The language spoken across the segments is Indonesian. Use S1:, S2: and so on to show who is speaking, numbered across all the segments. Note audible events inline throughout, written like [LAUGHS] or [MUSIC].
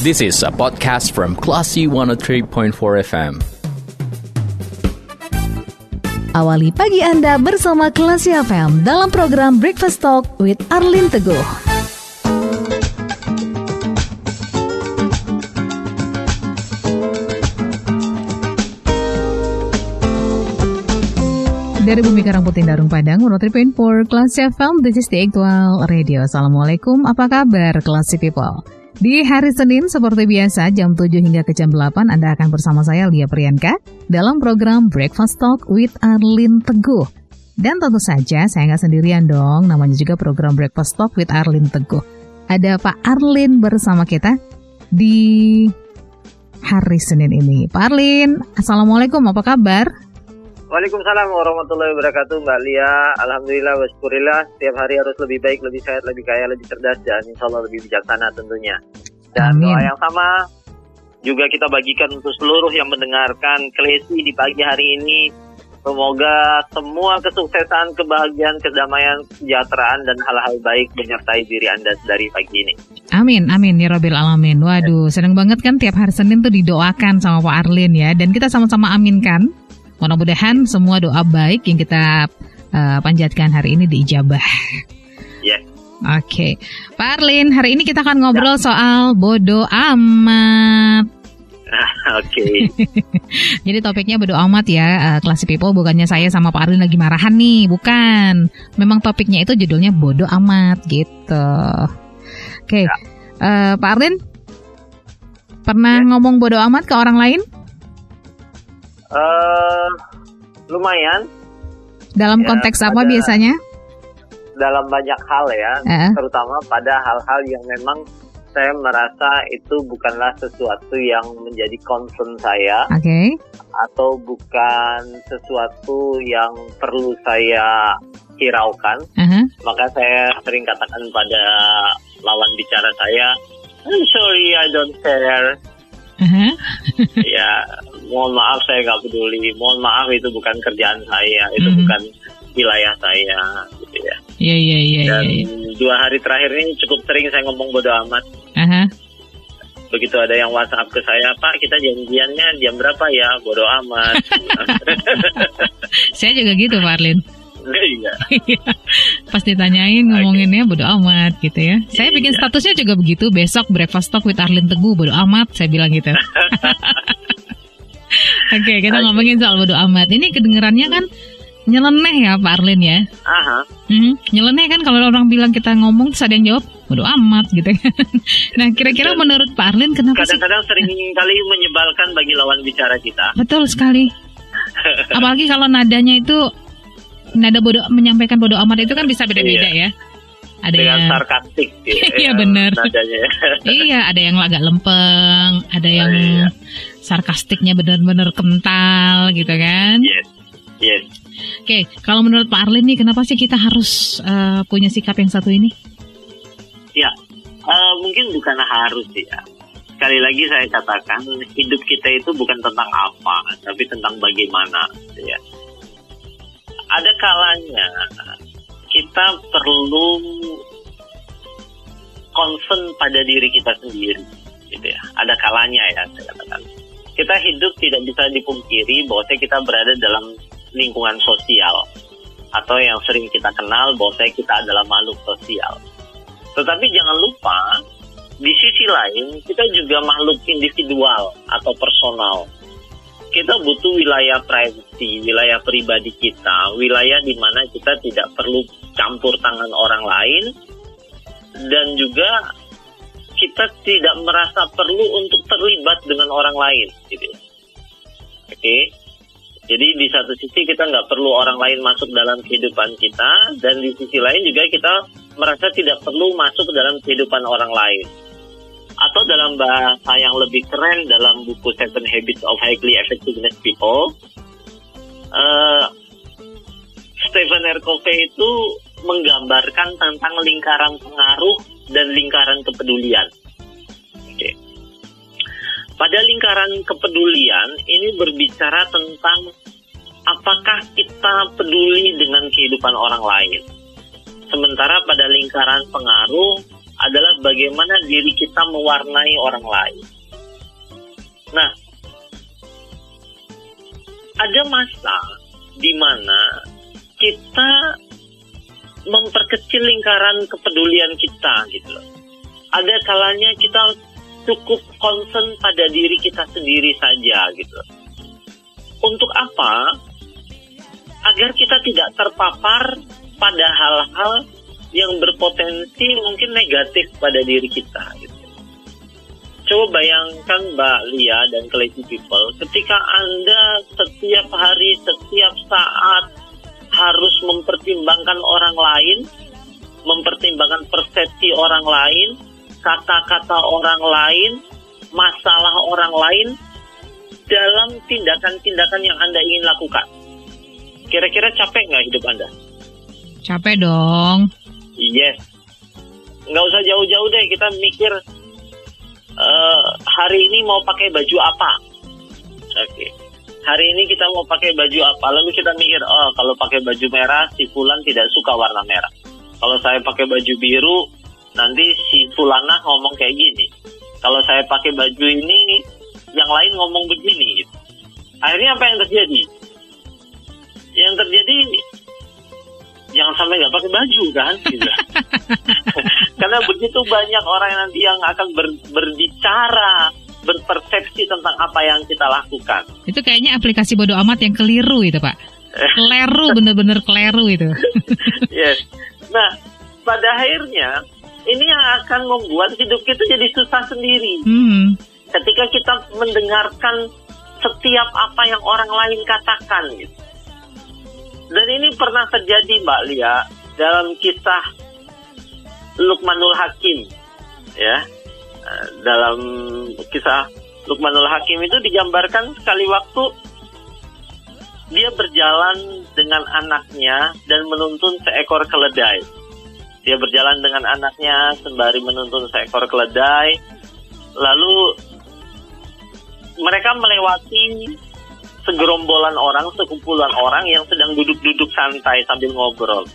S1: This is a podcast from Classy 103.4 FM.
S2: Awali pagi Anda bersama Classy FM dalam program Breakfast Talk with Arlin Teguh. Dari Bumi Karangputih Darung Padang, 103.4 Kelas FM, this is the actual radio. Assalamualaikum, apa kabar Classy People? Di hari Senin, seperti biasa, jam 7 hingga ke jam 8, Anda akan bersama saya, Lia Priyanka, dalam program Breakfast Talk with Arlin Teguh. Dan tentu saja, saya nggak sendirian dong, namanya juga program Breakfast Talk with Arlin Teguh. Ada Pak Arlin bersama kita di hari Senin ini. Pak Arlin, Assalamualaikum, apa kabar?
S3: Waalaikumsalam warahmatullahi wabarakatuh Mbak Lia Alhamdulillah waskurillah Setiap hari harus lebih baik, lebih sehat, lebih kaya, lebih cerdas Dan insya Allah lebih bijaksana tentunya Dan
S2: Amin.
S3: doa yang sama Juga kita bagikan untuk seluruh yang mendengarkan Klesi di pagi hari ini Semoga semua kesuksesan, kebahagiaan, kedamaian, kesejahteraan Dan hal-hal baik menyertai diri Anda dari pagi ini
S2: Amin, amin ya Robil Alamin. Waduh, seneng banget kan tiap hari Senin tuh didoakan sama Pak Arlin ya. Dan kita sama-sama aminkan. Mudah-mudahan semua doa baik yang kita uh, panjatkan hari ini diijabah.
S3: Ya,
S2: Oke, Pak Arlin, hari ini kita akan ngobrol soal bodoh amat.
S3: oke [LAUGHS]
S2: Jadi topiknya bodoh amat ya, uh, Classy People. Bukannya saya sama Pak Arlin lagi marahan nih, bukan. Memang topiknya itu judulnya bodoh amat gitu. Oke,
S3: Ya.
S2: uh, Pak Arlin, pernah
S3: Ya.
S2: ngomong bodoh amat ke orang lain
S3: Eh, Lumayan
S2: dalam
S3: Ya,
S2: konteks apa biasanya?
S3: dalam banyak hal ya
S2: Eh.
S3: terutama pada hal-hal yang memang saya merasa itu bukanlah sesuatu yang menjadi concern saya
S2: Oke,
S3: atau bukan sesuatu yang perlu saya hiraukan
S2: aha.
S3: maka saya sering katakan pada lawan bicara saya I'm sorry I don't care
S2: aha.
S3: ya mohon maaf saya nggak peduli mohon maaf itu bukan kerjaan saya itu
S2: Mhm.
S3: bukan wilayah saya gitu ya
S2: Iya, iya, iya, iya.
S3: dan
S2: iya.
S3: dua hari terakhir ini cukup sering saya ngomong bodo amat
S2: Aha.
S3: begitu ada yang WhatsApp ke saya Pak kita janjiannya jam berapa ya bodo amat [LAUGHS]
S2: Saya juga gitu, Pak Arlin.
S3: iya
S2: Pas ditanyain ngomonginnya bodo amat gitu ya. Saya bikin
S3: Iya.
S2: statusnya juga begitu. Besok breakfast talk with Arlin Teguh bodo amat. Saya bilang gitu. [LAUGHS] Oke, kita
S3: Oke.
S2: ngomongin soal bodo amat. Ini kedengerannya kan nyeleneh ya Pak Arlin ya.
S3: aha
S2: Hmm, nyeleneh kan kalau orang bilang kita ngomong terus ada yang jawab bodo amat gitu kan. [LAUGHS] Nah, kira-kira menurut Pak Arlin kenapa sih?
S3: kadang-kadang sering kali menyebalkan bagi lawan bicara kita
S2: Betul sekali. [LAUGHS] Apalagi kalau nadanya itu nada bodoh menyampaikan bodoh amat itu kan bisa beda-beda ya. Ada
S3: dengan
S2: yang
S3: sarkastik [LAUGHS] gitu,
S2: Iya,
S3: ya,
S2: benar.
S3: nadanya
S2: iya, ada yang agak lempeng, ada yang
S3: iya.
S2: Sarkastiknya benar-benar kental gitu kan.
S3: yes yes.
S2: Oke, kalau menurut Pak Arlin nih kenapa sih kita harus eh, punya sikap yang satu ini?
S3: ya eh, mungkin bukan harus ya. Sekali lagi saya katakan hidup kita itu bukan tentang apa tapi tentang bagaimana gitu ya. Ada kalanya kita perlu concern pada diri kita sendiri gitu ya. Ada kalanya ya saya katakan kita hidup tidak bisa dipungkiri bahwa kita berada dalam lingkungan sosial. Atau yang sering kita kenal bahwa kita adalah makhluk sosial. Tetapi jangan lupa di sisi lain kita juga makhluk individual atau personal. Kita butuh wilayah privacy, wilayah pribadi kita, wilayah di mana kita tidak perlu campur tangan orang lain. Dan juga kita tidak merasa perlu untuk terlibat dengan orang lain gitu. ya. Oke. Jadi di satu sisi kita nggak perlu orang lain masuk dalam kehidupan kita dan di sisi lain juga kita merasa tidak perlu masuk dalam kehidupan orang lain atau dalam bahasa yang lebih keren dalam buku Seven Habits of Highly Effectiveness People, eh, Stephen R. Covey itu menggambarkan tentang lingkaran pengaruh dan lingkaran kepedulian. Oke. Pada lingkaran kepedulian ini berbicara tentang apakah kita peduli dengan kehidupan orang lain. Sementara pada lingkaran pengaruh adalah bagaimana diri kita mewarnai orang lain. Nah, ada masa di mana kita memperkecil lingkaran kepedulian kita gitu loh. Ada kalanya kita cukup concern pada diri kita sendiri saja gitu. Untuk apa? Agar kita tidak terpapar pada hal-hal yang berpotensi mungkin negatif pada diri kita gitu. Coba bayangkan Mbak Lia dan Crazy People ketika Anda setiap hari, setiap saat harus mempertimbangkan orang lain, mempertimbangkan persepsi orang lain, kata-kata orang lain, masalah orang lain dalam tindakan-tindakan yang Anda ingin lakukan. Kira-kira capek nggak hidup Anda?
S2: Capek dong.
S3: Yes. Nggak usah jauh-jauh deh, kita mikir uh, hari ini mau pakai baju apa. Oke. Okay hari ini kita mau pakai baju apa? Lalu kita mikir oh kalau pakai baju merah si Fulan tidak suka warna merah. Kalau saya pakai baju biru nanti si Fulana ngomong kayak gini. Kalau saya pakai baju ini yang lain ngomong begini. Gitu. akhirnya apa yang terjadi? Yang terjadi jangan sampai nggak pakai baju kan? [LAUGHS] Gitu. [LAUGHS] karena begitu banyak orang yang nanti yang akan ber, berbicara berpersepsi tentang apa yang kita lakukan.
S2: Itu kayaknya aplikasi bodoh amat yang keliru itu Pak. Keliru, [LAUGHS] bener-bener keliru itu. [LAUGHS]
S3: yes. Nah, pada akhirnya ini yang akan membuat hidup kita jadi susah sendiri. Hmm. Ketika kita mendengarkan setiap apa yang orang lain katakan gitu. Dan ini pernah terjadi Mbak Lia dalam kisah Lukmanul Hakim ya dalam kisah Lukmanul Hakim itu digambarkan sekali waktu dia berjalan dengan anaknya dan menuntun seekor keledai. Dia berjalan dengan anaknya sembari menuntun seekor keledai. Lalu mereka melewati segerombolan orang, sekumpulan orang yang sedang duduk-duduk santai sambil ngobrol.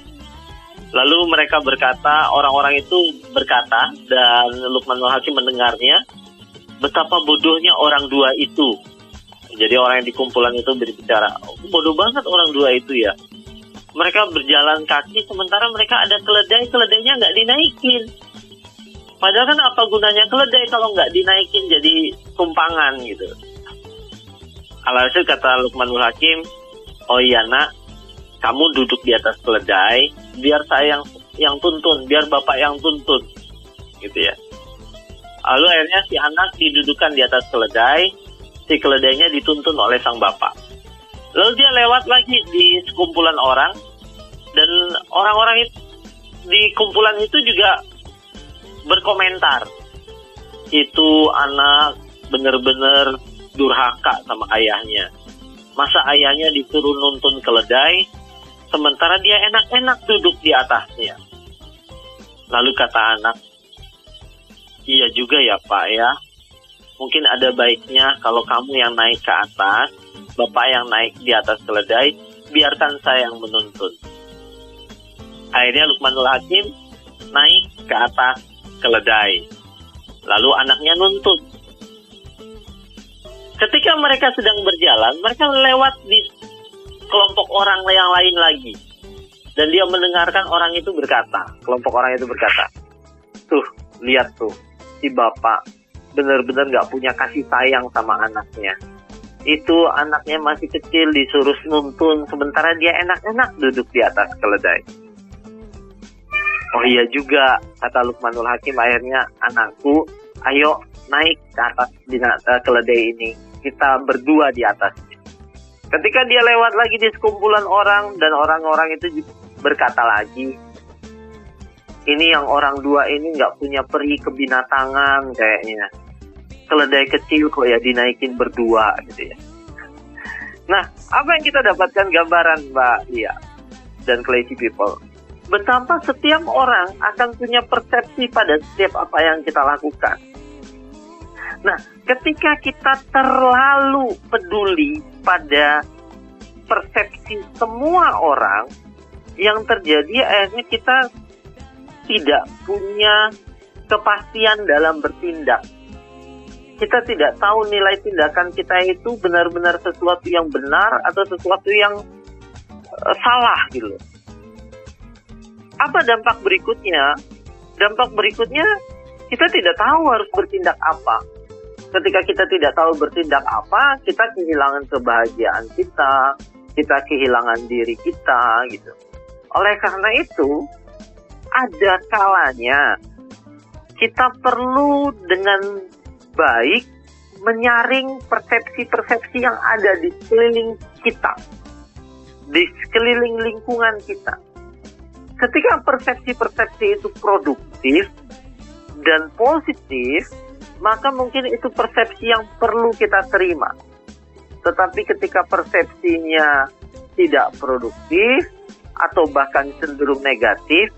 S3: Lalu mereka berkata, orang-orang itu berkata, dan Lukmanul Hakim mendengarnya, betapa bodohnya orang dua itu. Jadi orang yang di kumpulan itu berbicara, oh, bodoh banget orang dua itu ya. Mereka berjalan kaki sementara mereka ada keledai, keledainya nggak dinaikin. Padahal kan apa gunanya keledai kalau nggak dinaikin jadi tumpangan gitu. Alhasil kata Lukmanul Hakim, oh iya nak, kamu duduk di atas keledai, biar saya yang yang tuntun, biar bapak yang tuntun, gitu ya. Lalu akhirnya si anak didudukan di atas keledai, si keledainya dituntun oleh sang bapak. Lalu dia lewat lagi di sekumpulan orang, dan orang-orang itu di kumpulan itu juga berkomentar. Itu anak benar-benar durhaka sama ayahnya. Masa ayahnya disuruh nuntun keledai, sementara dia enak-enak duduk di atasnya. Lalu kata anak, iya juga ya pak ya, mungkin ada baiknya kalau kamu yang naik ke atas, bapak yang naik di atas keledai, biarkan saya yang menuntun. Akhirnya Lukmanul Hakim naik ke atas keledai. Lalu anaknya nuntut. Ketika mereka sedang berjalan, mereka lewat di kelompok orang yang lain lagi. Dan dia mendengarkan orang itu berkata, kelompok orang itu berkata, tuh lihat tuh si bapak benar-benar nggak punya kasih sayang sama anaknya. Itu anaknya masih kecil disuruh nuntun sementara dia enak-enak duduk di atas keledai. Oh iya juga kata Lukmanul Hakim akhirnya anakku ayo naik ke atas di uh, keledai ini kita berdua di atas Ketika dia lewat lagi di sekumpulan orang dan orang-orang itu berkata lagi, ini yang orang dua ini nggak punya peri kebinatangan kayaknya. Keledai kecil kok ya dinaikin berdua gitu ya. Nah, apa yang kita dapatkan gambaran Mbak Lia dan Crazy People? Betapa setiap orang akan punya persepsi pada setiap apa yang kita lakukan. Nah, ketika kita terlalu peduli pada persepsi semua orang yang terjadi akhirnya kita tidak punya kepastian dalam bertindak. Kita tidak tahu nilai tindakan kita itu benar-benar sesuatu yang benar atau sesuatu yang uh, salah gitu. Apa dampak berikutnya? Dampak berikutnya kita tidak tahu harus bertindak apa. Ketika kita tidak tahu bertindak apa, kita kehilangan kebahagiaan kita, kita kehilangan diri kita gitu. Oleh karena itu, ada kalanya kita perlu dengan baik menyaring persepsi-persepsi yang ada di sekeliling kita, di sekeliling lingkungan kita. Ketika persepsi-persepsi itu produktif dan positif, maka mungkin itu persepsi yang perlu kita terima. Tetapi ketika persepsinya tidak produktif atau bahkan cenderung negatif,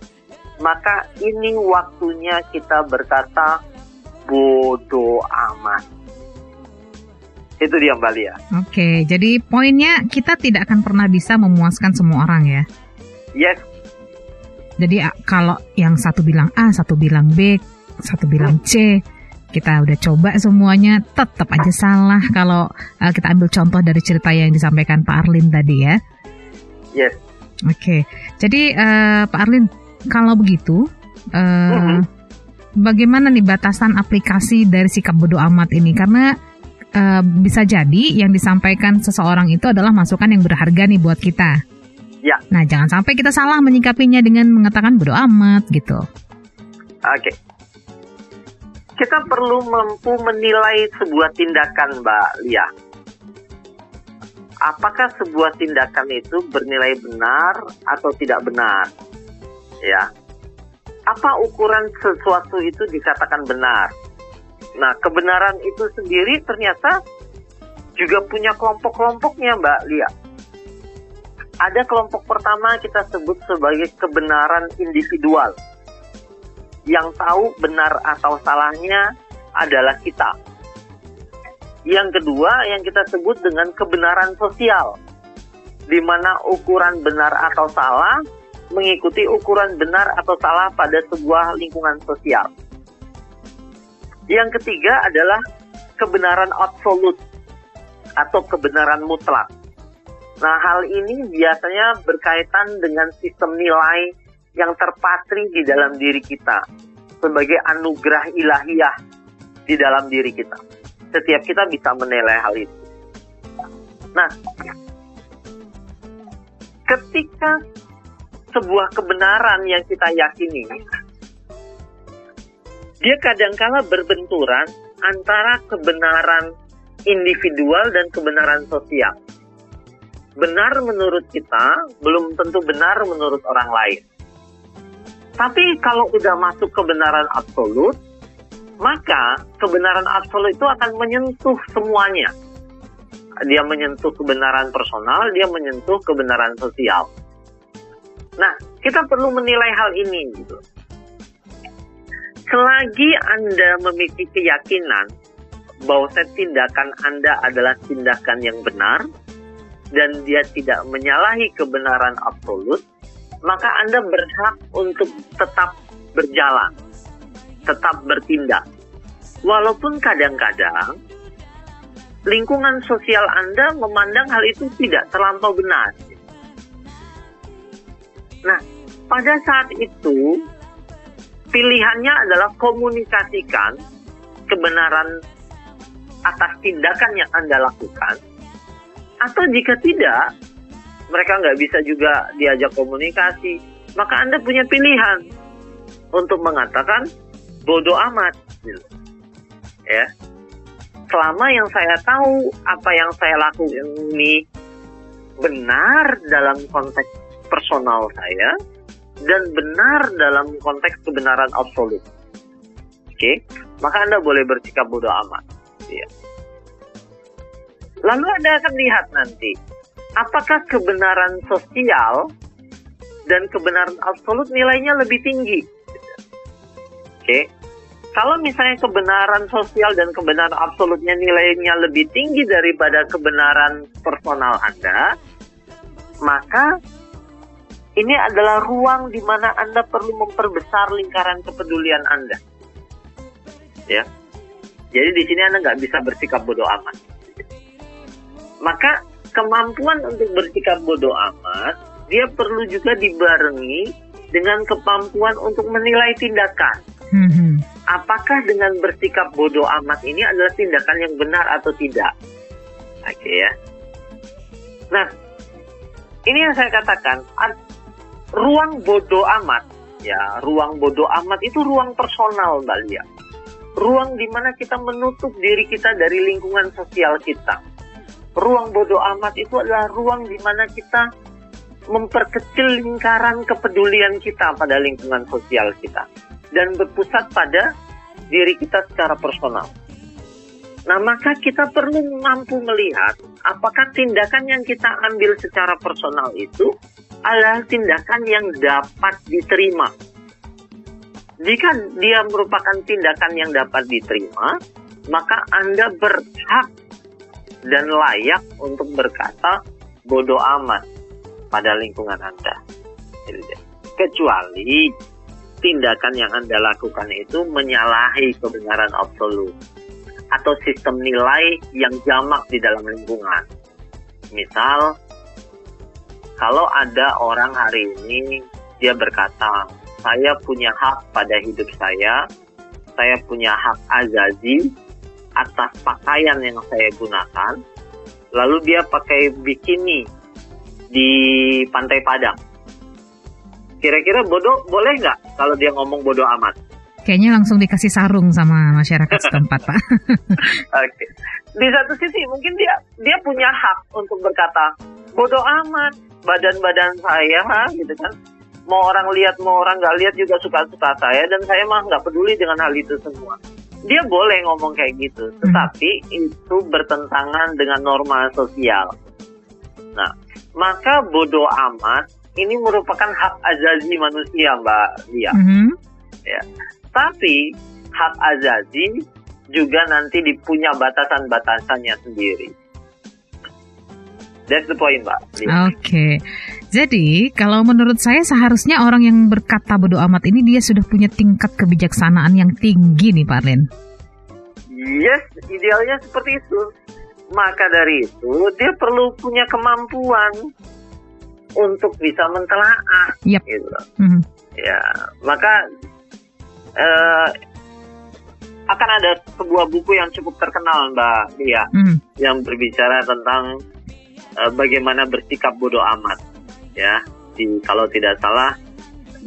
S3: maka ini waktunya kita berkata bodoh amat. Itu dia Mbak Lia.
S2: Oke, jadi poinnya kita tidak akan pernah bisa memuaskan semua orang ya.
S3: Yes.
S2: Jadi kalau yang satu bilang A, satu bilang B, satu bilang C, kita udah coba semuanya tetap aja salah kalau uh, kita ambil contoh dari cerita yang disampaikan Pak Arlin tadi ya.
S3: Yes.
S2: Oke, jadi uh, Pak Arlin kalau begitu, uh, uh-huh. bagaimana nih batasan aplikasi dari sikap bodoh amat ini? Karena uh, bisa jadi yang disampaikan seseorang itu adalah masukan yang berharga nih buat kita.
S3: Ya.
S2: Nah, jangan sampai kita salah menyikapinya dengan mengatakan bodoh amat gitu.
S3: Oke. Kita perlu mampu menilai sebuah tindakan, Mbak Lia. Apakah sebuah tindakan itu bernilai benar atau tidak benar? ya apa ukuran sesuatu itu dikatakan benar nah kebenaran itu sendiri ternyata juga punya kelompok-kelompoknya Mbak Lia ada kelompok pertama kita sebut sebagai kebenaran individual yang tahu benar atau salahnya adalah kita yang kedua yang kita sebut dengan kebenaran sosial di mana ukuran benar atau salah mengikuti ukuran benar atau salah pada sebuah lingkungan sosial. Yang ketiga adalah kebenaran absolut atau kebenaran mutlak. Nah, hal ini biasanya berkaitan dengan sistem nilai yang terpatri di dalam diri kita sebagai anugerah ilahiyah di dalam diri kita. Setiap kita bisa menilai hal itu. Nah, ketika sebuah kebenaran yang kita yakini, dia kadangkala berbenturan antara kebenaran individual dan kebenaran sosial. Benar menurut kita belum tentu benar menurut orang lain. Tapi kalau udah masuk kebenaran absolut, maka kebenaran absolut itu akan menyentuh semuanya. Dia menyentuh kebenaran personal, dia menyentuh kebenaran sosial. Nah, kita perlu menilai hal ini gitu. Selagi Anda memiliki keyakinan bahwa tindakan Anda adalah tindakan yang benar dan dia tidak menyalahi kebenaran absolut, maka Anda berhak untuk tetap berjalan, tetap bertindak. Walaupun kadang-kadang lingkungan sosial Anda memandang hal itu tidak terlampau benar. Nah, pada saat itu pilihannya adalah komunikasikan kebenaran atas tindakan yang Anda lakukan. Atau jika tidak, mereka nggak bisa juga diajak komunikasi, maka Anda punya pilihan untuk mengatakan bodoh amat. Gitu. Ya, selama yang saya tahu apa yang saya lakukan ini benar dalam konteks personal saya dan benar dalam konteks kebenaran absolut. Oke, maka Anda boleh bersikap bodoh amat. Ya. Lalu Anda akan lihat nanti, apakah kebenaran sosial dan kebenaran absolut nilainya lebih tinggi. Oke, okay? kalau misalnya kebenaran sosial dan kebenaran absolutnya nilainya lebih tinggi daripada kebenaran personal Anda, maka ini adalah ruang di mana Anda perlu memperbesar lingkaran kepedulian Anda. ya. Jadi di sini Anda nggak bisa bersikap bodoh amat. Maka kemampuan untuk bersikap bodoh amat, dia perlu juga dibarengi dengan kemampuan untuk menilai tindakan. Apakah dengan bersikap bodoh amat ini adalah tindakan yang benar atau tidak? Oke ya. Nah, ini yang saya katakan, ruang bodoh amat, ya, ruang bodoh amat itu ruang personal, Mbak Lia. Ruang di mana kita menutup diri kita dari lingkungan sosial kita. Ruang bodoh amat itu adalah ruang di mana kita memperkecil lingkaran kepedulian kita pada lingkungan sosial kita dan berpusat pada diri kita secara personal. Nah, maka kita perlu mampu melihat apakah tindakan yang kita ambil secara personal itu adalah tindakan yang dapat diterima. Jika dia merupakan tindakan yang dapat diterima, maka Anda berhak dan layak untuk berkata bodoh amat pada lingkungan Anda. Kecuali tindakan yang Anda lakukan itu menyalahi kebenaran absolut atau sistem nilai yang jamak di dalam lingkungan. Misal, kalau ada orang hari ini dia berkata, saya punya hak pada hidup saya, saya punya hak azazi atas pakaian yang saya gunakan, lalu dia pakai bikini di Pantai Padang. Kira-kira bodoh boleh nggak kalau dia ngomong bodoh amat?
S2: Kayaknya langsung dikasih sarung sama masyarakat setempat, Pak. [LAUGHS]
S3: Oke. Di satu sisi mungkin dia dia punya hak untuk berkata bodoh amat badan-badan saya gitu kan. Mau orang lihat mau orang nggak lihat juga suka-suka saya dan saya mah nggak peduli dengan hal itu semua. Dia boleh ngomong kayak gitu, tetapi itu bertentangan dengan norma sosial. Nah, maka bodoh amat ini merupakan hak azazi manusia, Mbak Lia.
S2: Mhm.
S3: Ya. Tapi hak azazi juga nanti dipunya batasan-batasannya sendiri. That's the point, Mbak.
S2: Oke. Jadi, kalau menurut saya seharusnya orang yang berkata bodoh amat ini dia sudah punya tingkat kebijaksanaan yang tinggi nih, Pak Arlin.
S3: Yes, idealnya seperti itu. Maka dari itu, dia perlu punya kemampuan untuk bisa mentelaah.
S2: Yap.
S3: Gitu. loh.
S2: Mhm.
S3: Ya, maka eh, akan ada sebuah buku yang cukup terkenal, Mbak Lia,
S2: Mhm.
S3: yang berbicara tentang eh, bagaimana bersikap bodoh amat. Ya, di, kalau tidak salah,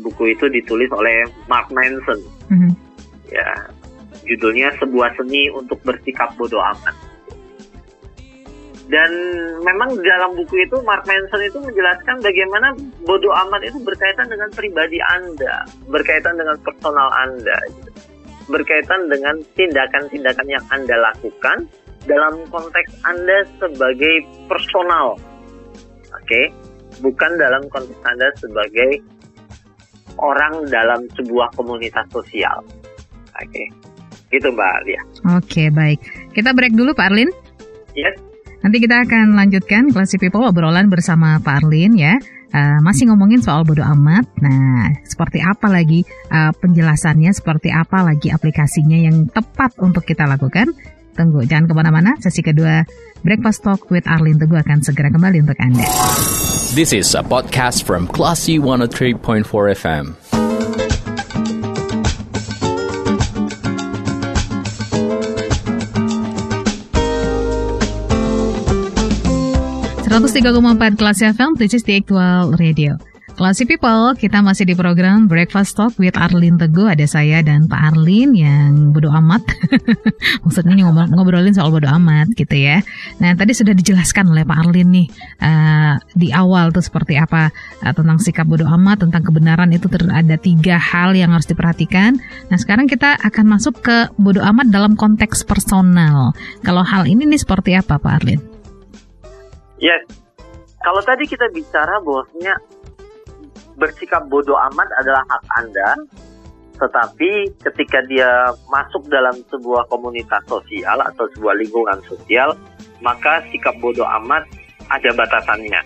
S3: buku itu ditulis oleh Mark Manson.
S2: Mhm.
S3: Ya, judulnya sebuah seni untuk bersikap bodoh amat. Dan memang di dalam buku itu Mark Manson itu menjelaskan bagaimana bodoh amat itu berkaitan dengan pribadi Anda, berkaitan dengan personal Anda, gitu. berkaitan dengan tindakan-tindakan yang Anda lakukan dalam konteks Anda sebagai personal, oke, bukan dalam konteks Anda sebagai orang dalam sebuah komunitas sosial, oke, gitu Mbak Lia.
S2: Oke, baik. Kita break dulu, Pak Arlin.
S3: Yes.
S2: Nanti kita akan lanjutkan Classy People obrolan bersama Pak Arlin ya. Uh, masih ngomongin soal bodoh amat. Nah, seperti apa lagi uh, penjelasannya, seperti apa lagi aplikasinya yang tepat untuk kita lakukan? Tunggu, jangan ke mana-mana. Sesi kedua Breakfast Talk with Arlin Teguh akan segera kembali untuk Anda.
S1: This is a podcast from Classy 103.4 FM.
S2: empat kelas FM, this is the actual radio. Classy People, kita masih di program Breakfast Talk with Arlin Teguh. Ada saya dan Pak Arlin yang bodo amat. [LAUGHS] Maksudnya ngobrol, ngobrolin soal bodo amat gitu ya. Nah tadi sudah dijelaskan oleh Pak Arlin nih uh, di awal tuh seperti apa uh, tentang sikap bodo amat, tentang kebenaran itu ter ada tiga hal yang harus diperhatikan. Nah sekarang kita akan masuk ke bodo amat dalam konteks personal. Kalau hal ini nih seperti apa Pak Arlin?
S3: Yes. Kalau tadi kita bicara bahwasanya bersikap bodoh amat adalah hak Anda, tetapi ketika dia masuk dalam sebuah komunitas sosial atau sebuah lingkungan sosial, maka sikap bodoh amat ada batasannya.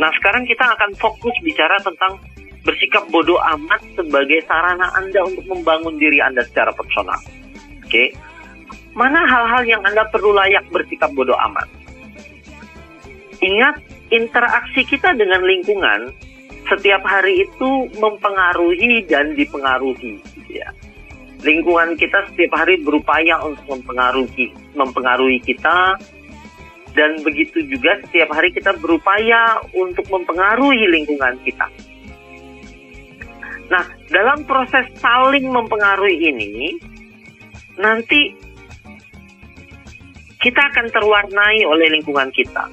S3: Nah, sekarang kita akan fokus bicara tentang bersikap bodoh amat sebagai sarana Anda untuk membangun diri Anda secara personal. Oke. Mana hal-hal yang Anda perlu layak bersikap bodoh amat? Ingat, interaksi kita dengan lingkungan setiap hari itu mempengaruhi dan dipengaruhi. Gitu ya. Lingkungan kita setiap hari berupaya untuk mempengaruhi, mempengaruhi kita, dan begitu juga setiap hari kita berupaya untuk mempengaruhi lingkungan kita. Nah, dalam proses saling mempengaruhi ini, nanti kita akan terwarnai oleh lingkungan kita.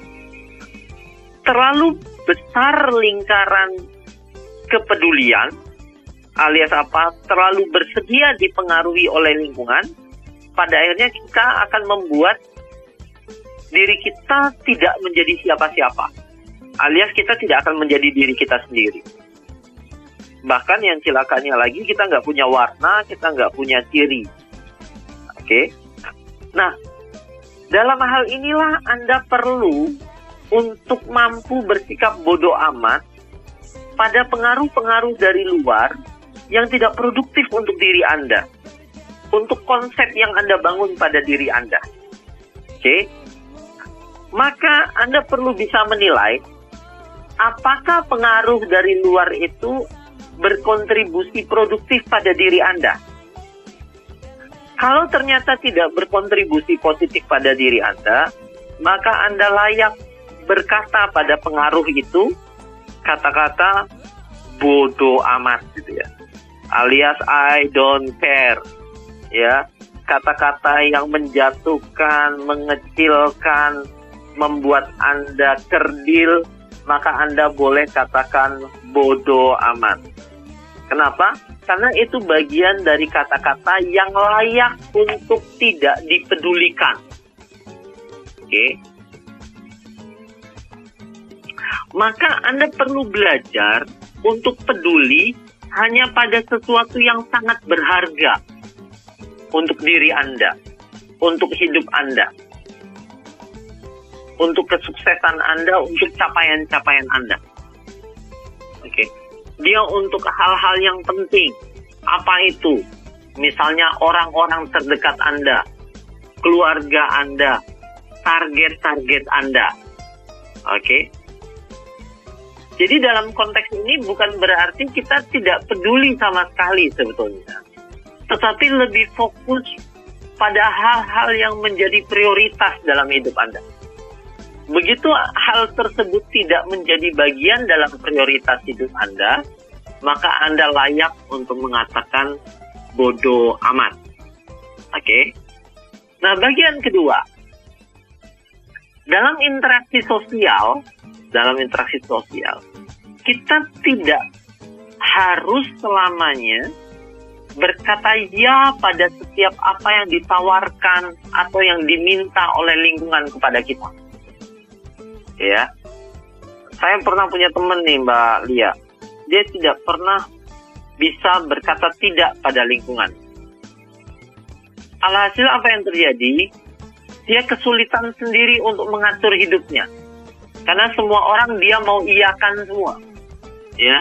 S3: Terlalu besar lingkaran kepedulian, alias apa, terlalu bersedia dipengaruhi oleh lingkungan, pada akhirnya kita akan membuat diri kita tidak menjadi siapa-siapa, alias kita tidak akan menjadi diri kita sendiri. Bahkan yang celakanya lagi kita nggak punya warna, kita nggak punya ciri. Oke, okay? nah dalam hal inilah Anda perlu untuk mampu bersikap bodoh amat pada pengaruh-pengaruh dari luar yang tidak produktif untuk diri Anda, untuk konsep yang Anda bangun pada diri Anda. Oke, okay? maka Anda perlu bisa menilai apakah pengaruh dari luar itu berkontribusi produktif pada diri Anda. Kalau ternyata tidak berkontribusi positif pada diri Anda, maka Anda layak berkata pada pengaruh itu kata-kata bodoh amat gitu ya. Alias I don't care. Ya, kata-kata yang menjatuhkan, mengecilkan, membuat Anda kerdil, maka Anda boleh katakan bodoh amat. Kenapa? Karena itu bagian dari kata-kata yang layak untuk tidak dipedulikan. Oke. Maka Anda perlu belajar untuk peduli hanya pada sesuatu yang sangat berharga untuk diri Anda, untuk hidup Anda untuk kesuksesan Anda, untuk capaian-capaian Anda. Oke. Okay. Dia untuk hal-hal yang penting. Apa itu? Misalnya orang-orang terdekat Anda, keluarga Anda, target-target Anda. Oke. Okay. Jadi dalam konteks ini bukan berarti kita tidak peduli sama sekali sebetulnya. Tetapi lebih fokus pada hal-hal yang menjadi prioritas dalam hidup Anda. Begitu hal tersebut tidak menjadi bagian dalam prioritas hidup Anda, maka Anda layak untuk mengatakan bodoh amat. Oke. Okay? Nah, bagian kedua. Dalam interaksi sosial, dalam interaksi sosial, kita tidak harus selamanya berkata ya pada setiap apa yang ditawarkan atau yang diminta oleh lingkungan kepada kita. Ya. Saya pernah punya teman nih Mbak Lia. Dia tidak pernah bisa berkata tidak pada lingkungan. Alhasil apa yang terjadi? Dia kesulitan sendiri untuk mengatur hidupnya karena semua orang dia mau iakan semua. Ya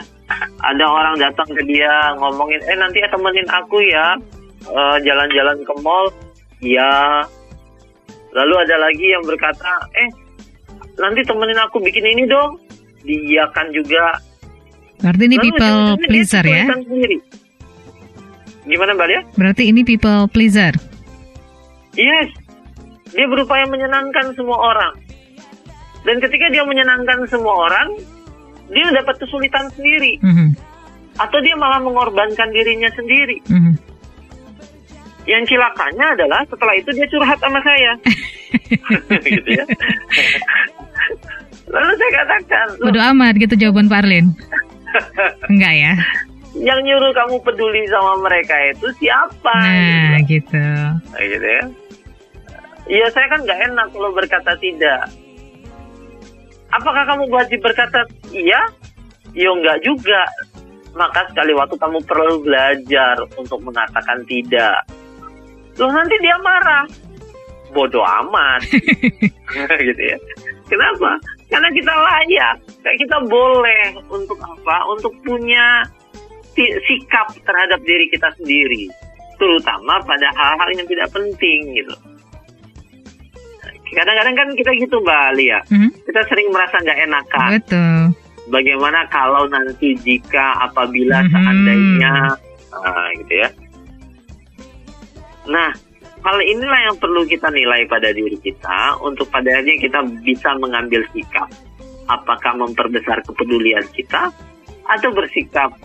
S3: ada orang datang ke dia ngomongin eh nanti ya temenin aku ya eh, jalan-jalan ke mall. Ya. Lalu ada lagi yang berkata eh nanti temenin aku bikin ini dong. Diiakan juga.
S2: Berarti ini Lalu people pleaser ya? sendiri.
S3: gimana mbak Lia?
S2: berarti ini people pleaser?
S3: Yes. Dia berupaya menyenangkan semua orang dan ketika dia menyenangkan semua orang dia dapat kesulitan sendiri mm -hmm. atau dia malah mengorbankan dirinya sendiri mm -hmm. yang cilakanya adalah setelah itu dia curhat sama saya [LAUGHS] gitu ya Lalu saya katakan.
S2: Bodo amat gitu jawaban Pak Arlin. [LAUGHS] Enggak ya?
S3: Yang nyuruh kamu peduli sama mereka itu siapa?
S2: Nah, gitu.
S3: Nah, gitu ya. Iya, saya kan nggak enak kalau berkata tidak. Apakah kamu wajib berkata iya? Ya enggak juga. Maka sekali waktu kamu perlu belajar untuk mengatakan tidak. Loh nanti dia marah. Bodoh amat. [LAUGHS] gitu ya. Kenapa? Karena kita layak, kayak kita boleh untuk apa? Untuk punya sikap terhadap diri kita sendiri. terutama pada hal-hal yang tidak penting gitu. Kadang-kadang kan kita gitu Mbak Lia,
S2: Mhm.
S3: kita sering merasa nggak enakan.
S2: Betul.
S3: Bagaimana kalau nanti jika apabila
S2: Mhm.
S3: seandainya ah, gitu ya. Nah, hal inilah yang perlu kita nilai pada diri kita untuk pada akhirnya kita bisa mengambil sikap. Apakah memperbesar kepedulian kita atau bersikap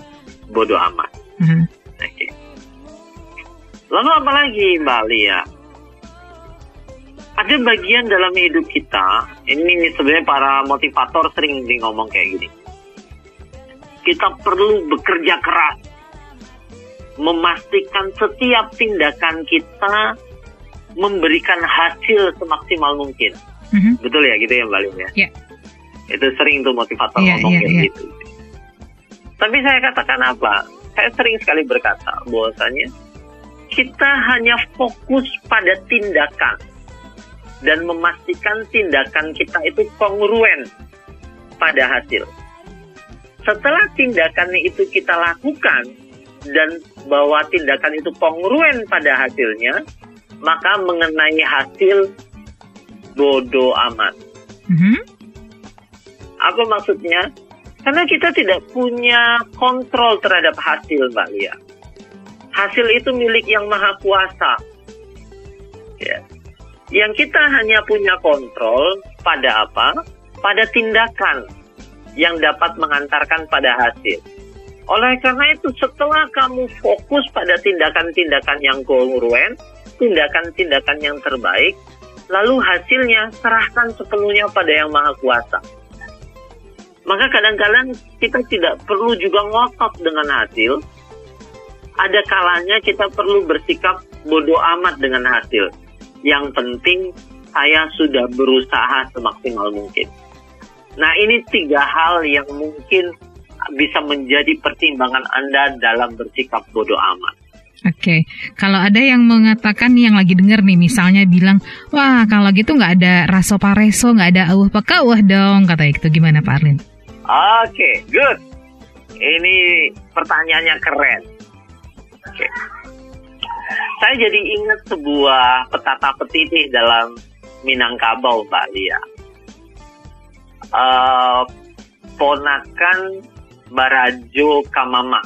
S3: bodoh amat.
S2: Mhm.
S3: Oke. Lalu apa lagi Mbak Lia? Ada bagian dalam hidup kita, ini sebenarnya para motivator sering ngomong kayak gini. Kita perlu bekerja keras, memastikan setiap tindakan kita memberikan hasil semaksimal mungkin.
S2: Mhm.
S3: Betul ya gitu ya Mbak Lia? ya?
S2: Ya.
S3: Itu sering tuh motivator
S2: Iya,
S3: ngomong
S2: iya,
S3: kayak
S2: iya.
S3: gitu. Tapi saya katakan apa? Saya sering sekali berkata bahwasanya kita hanya fokus pada tindakan dan memastikan tindakan kita itu kongruen pada hasil. Setelah tindakan itu kita lakukan dan bahwa tindakan itu kongruen pada hasilnya, maka mengenai hasil bodoh amat.
S2: Mhm.
S3: Apa maksudnya? Karena kita tidak punya kontrol terhadap hasil, Mbak Lia. Hasil itu milik yang maha kuasa. Ya. Yang kita hanya punya kontrol pada apa? Pada tindakan yang dapat mengantarkan pada hasil. Oleh karena itu, setelah kamu fokus pada tindakan-tindakan yang kongruen, tindakan-tindakan yang terbaik, lalu hasilnya serahkan sepenuhnya pada yang maha kuasa maka kadang-kadang kita tidak perlu juga ngotot dengan hasil. Ada kalanya kita perlu bersikap bodoh amat dengan hasil. Yang penting saya sudah berusaha semaksimal mungkin. Nah ini tiga hal yang mungkin bisa menjadi pertimbangan Anda dalam bersikap bodoh amat.
S2: Oke, kalau ada yang mengatakan yang lagi denger nih, misalnya bilang, wah kalau gitu nggak ada raso pareso, nggak ada awah pakawah dong, kata itu gimana Pak Arlin?
S3: Oke, good. Ini pertanyaannya keren. Oke. Saya jadi ingat sebuah petata petitih dalam Minangkabau, Mbak Lia. Eh, ponakan Barajo Kamama.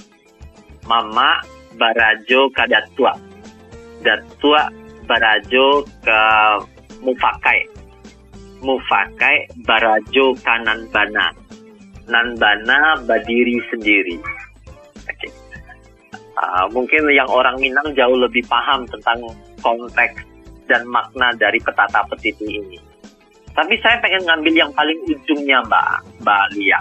S3: Mama Barajo Kadatua. Datua Barajo ke Mufakai. Mufakai Barajo Kanan Bana. Nanbana Badiri sendiri. Uh, mungkin yang orang Minang jauh lebih paham tentang konteks dan makna dari petata petiti ini. Tapi saya pengen ngambil yang paling ujungnya Mbak, Mbak Lia.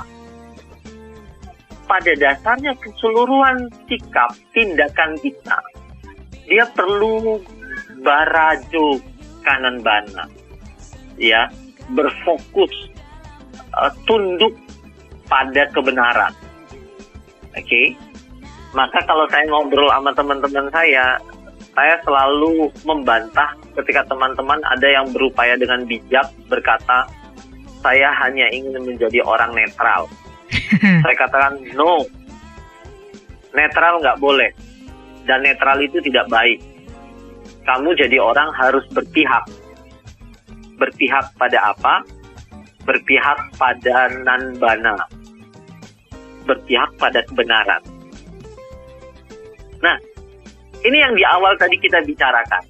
S3: Pada dasarnya keseluruhan sikap tindakan kita, dia perlu barajo kanan bana, ya berfokus uh, tunduk pada kebenaran. Oke. Maka kalau saya ngobrol sama teman-teman saya, saya selalu membantah ketika teman-teman ada yang berupaya dengan bijak berkata, saya hanya ingin menjadi orang netral. [LAUGHS] saya katakan, no. Netral nggak boleh. Dan netral itu tidak baik. Kamu jadi orang harus berpihak. Berpihak pada apa? Berpihak pada nanbana berpihak pada kebenaran. Nah, ini yang di awal tadi kita bicarakan.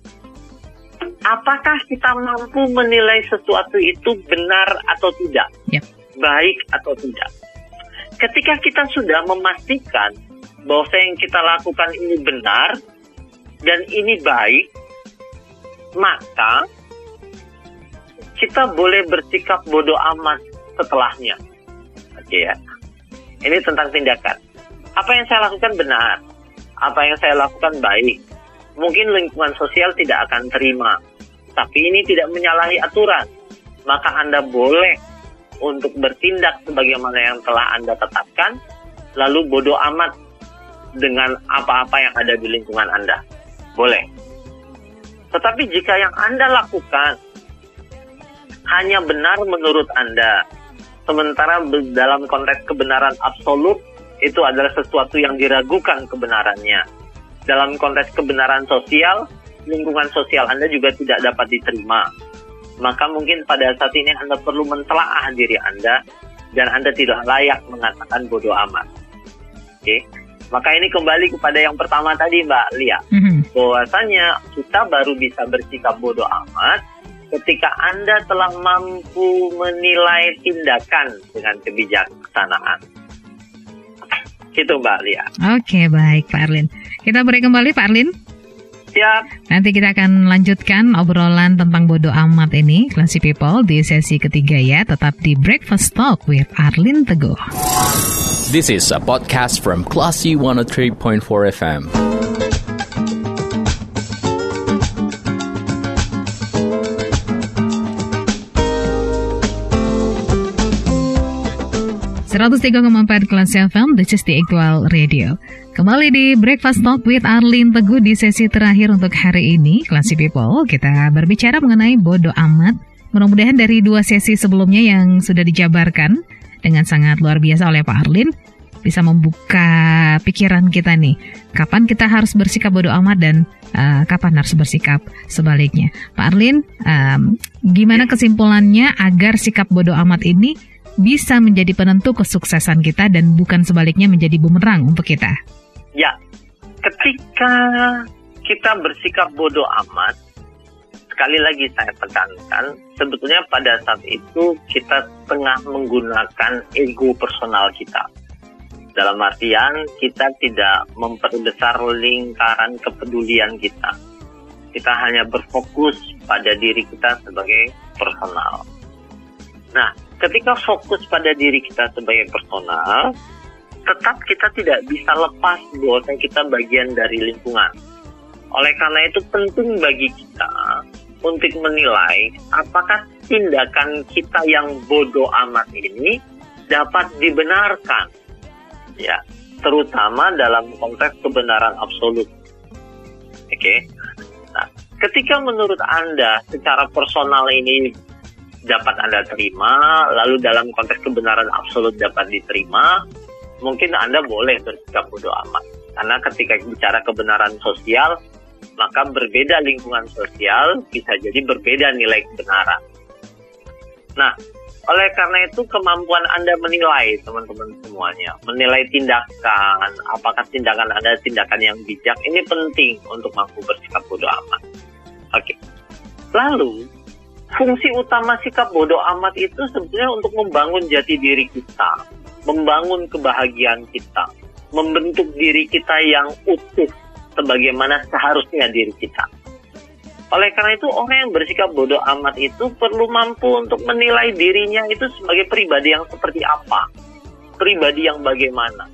S3: Apakah kita mampu menilai sesuatu itu benar atau tidak?
S2: Yep.
S3: Baik atau tidak? Ketika kita sudah memastikan bahwa yang kita lakukan ini benar dan ini baik, maka kita boleh bersikap bodoh amat setelahnya. Oke ya. Ini tentang tindakan. Apa yang saya lakukan benar. Apa yang saya lakukan baik. Mungkin lingkungan sosial tidak akan terima. Tapi ini tidak menyalahi aturan. Maka Anda boleh untuk bertindak sebagaimana yang telah Anda tetapkan. Lalu bodoh amat dengan apa-apa yang ada di lingkungan Anda. Boleh. Tetapi jika yang Anda lakukan hanya benar menurut Anda, sementara dalam konteks kebenaran absolut itu adalah sesuatu yang diragukan kebenarannya dalam konteks kebenaran sosial, lingkungan sosial Anda juga tidak dapat diterima. Maka mungkin pada saat ini Anda perlu mentelaah diri Anda dan Anda tidak layak mengatakan bodoh amat. Oke. Maka ini kembali kepada yang pertama tadi Mbak Lia.
S2: Mhm.
S3: Bahwasanya kita baru bisa bersikap bodoh amat ketika Anda telah mampu menilai tindakan dengan kebijaksanaan. Gitu Mbak Lia.
S2: Oke, baik Pak Arlin. Kita beri kembali Pak Arlin.
S3: Siap.
S2: Nanti kita akan lanjutkan obrolan tentang bodoh amat ini, Classy People, di sesi ketiga ya. Tetap di Breakfast Talk with Arlin Teguh.
S1: This is a podcast from Classy 103.4 FM.
S2: Empat kelas FM, this is the actual radio. Kembali di Breakfast Talk with Arlin Teguh di sesi terakhir untuk hari ini, Classy People. Kita berbicara mengenai bodoh amat. Mudah-mudahan dari dua sesi sebelumnya yang sudah dijabarkan dengan sangat luar biasa oleh Pak Arlin, bisa membuka pikiran kita nih. Kapan kita harus bersikap bodoh amat dan uh, kapan harus bersikap sebaliknya. Pak Arlin, um, gimana kesimpulannya agar sikap bodoh amat ini bisa menjadi penentu kesuksesan kita dan bukan sebaliknya menjadi bumerang untuk kita?
S3: Ya, ketika kita bersikap bodoh amat, sekali lagi saya tekankan, sebetulnya pada saat itu kita tengah menggunakan ego personal kita. Dalam artian kita tidak memperbesar lingkaran kepedulian kita. Kita hanya berfokus pada diri kita sebagai personal. Nah, ketika fokus pada diri kita sebagai personal, tetap kita tidak bisa lepas bahwa kita bagian dari lingkungan. Oleh karena itu penting bagi kita untuk menilai apakah tindakan kita yang bodoh amat ini dapat dibenarkan. Ya, terutama dalam konteks kebenaran absolut. Oke. Okay? Nah, ketika menurut Anda secara personal ini dapat Anda terima, lalu dalam konteks kebenaran absolut dapat diterima, mungkin Anda boleh bersikap bodoh amat. Karena ketika bicara kebenaran sosial, maka berbeda lingkungan sosial bisa jadi berbeda nilai kebenaran. Nah, oleh karena itu kemampuan Anda menilai teman-teman semuanya, menilai tindakan, apakah tindakan Anda tindakan yang bijak, ini penting untuk mampu bersikap bodoh amat. Oke. Lalu fungsi utama sikap bodoh amat itu sebetulnya untuk membangun jati diri kita, membangun kebahagiaan kita, membentuk diri kita yang utuh sebagaimana seharusnya diri kita. Oleh karena itu orang yang bersikap bodoh amat itu perlu mampu untuk menilai dirinya itu sebagai pribadi yang seperti apa, pribadi yang bagaimana.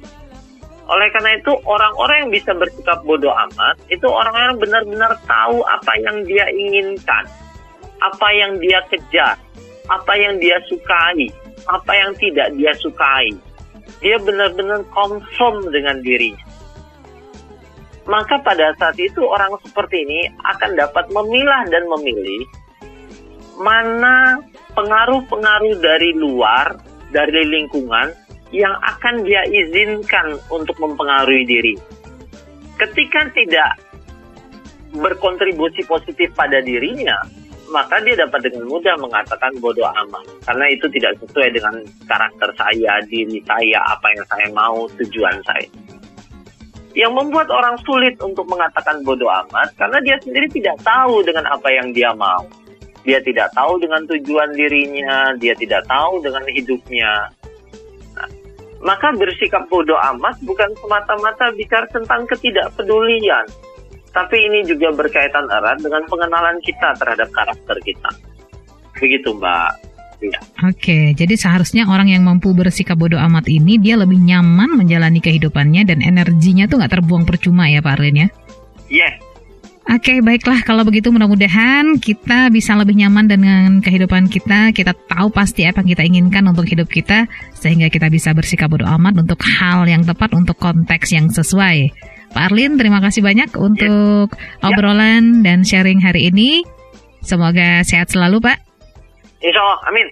S3: Oleh karena itu orang-orang yang bisa bersikap bodoh amat itu orang-orang benar-benar tahu apa yang dia inginkan apa yang dia kejar, apa yang dia sukai, apa yang tidak dia sukai. Dia benar-benar confirm dengan dirinya. Maka pada saat itu orang seperti ini akan dapat memilah dan memilih mana pengaruh-pengaruh dari luar, dari lingkungan yang akan dia izinkan untuk mempengaruhi diri. Ketika tidak berkontribusi positif pada dirinya, maka dia dapat dengan mudah mengatakan bodoh amat karena itu tidak sesuai dengan karakter saya, diri saya, apa yang saya mau, tujuan saya. Yang membuat orang sulit untuk mengatakan bodoh amat karena dia sendiri tidak tahu dengan apa yang dia mau. Dia tidak tahu dengan tujuan dirinya, dia tidak tahu dengan hidupnya. Nah, maka bersikap bodoh amat bukan semata-mata bicara tentang ketidakpedulian, tapi ini juga berkaitan erat dengan pengenalan kita terhadap karakter kita. Begitu Mbak. Ya.
S2: Oke, jadi seharusnya orang yang mampu bersikap bodoh amat ini dia lebih nyaman menjalani kehidupannya dan energinya tuh nggak terbuang percuma ya Pak Arlin ya?
S3: Yes.
S2: Oke, baiklah kalau begitu mudah-mudahan kita bisa lebih nyaman dengan kehidupan kita. Kita tahu pasti apa yang kita inginkan untuk hidup kita sehingga kita bisa bersikap bodoh amat untuk hal yang tepat untuk konteks yang sesuai. Pak Arlin, terima kasih banyak untuk ya. obrolan dan sharing hari ini. Semoga sehat selalu, Pak.
S3: Insya Allah, amin.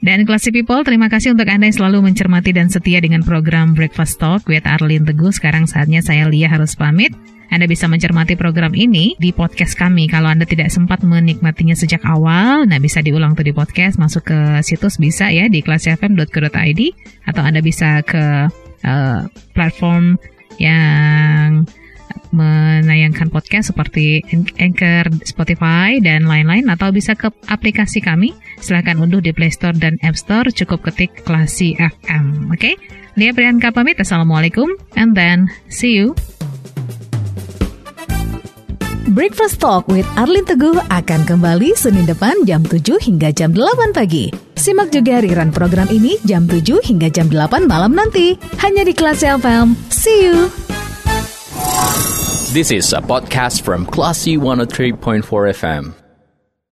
S2: Dan Classy People, terima kasih untuk Anda yang selalu mencermati dan setia dengan program Breakfast Talk with Arlin Teguh. Sekarang saatnya saya Lia harus pamit. Anda bisa mencermati program ini di podcast kami. Kalau Anda tidak sempat menikmatinya sejak awal, nah bisa diulang tuh di podcast, masuk ke situs bisa ya di kelasfm.co.id atau Anda bisa ke uh, platform yang menayangkan podcast seperti Anchor, Spotify, dan lain-lain atau bisa ke aplikasi kami. Silahkan unduh di Play Store dan App Store, cukup ketik Klasi FM. Oke? Okay? Dia Priyanka pamit. Assalamualaikum and then see you.
S4: Breakfast Talk with Arlin Teguh akan kembali Senin depan jam 7 hingga jam 8 pagi. Simak juga rerun program ini jam 7 hingga jam 8 malam nanti. Hanya di Kelas FM. See you!
S1: This is a podcast from Classy 103.4 FM.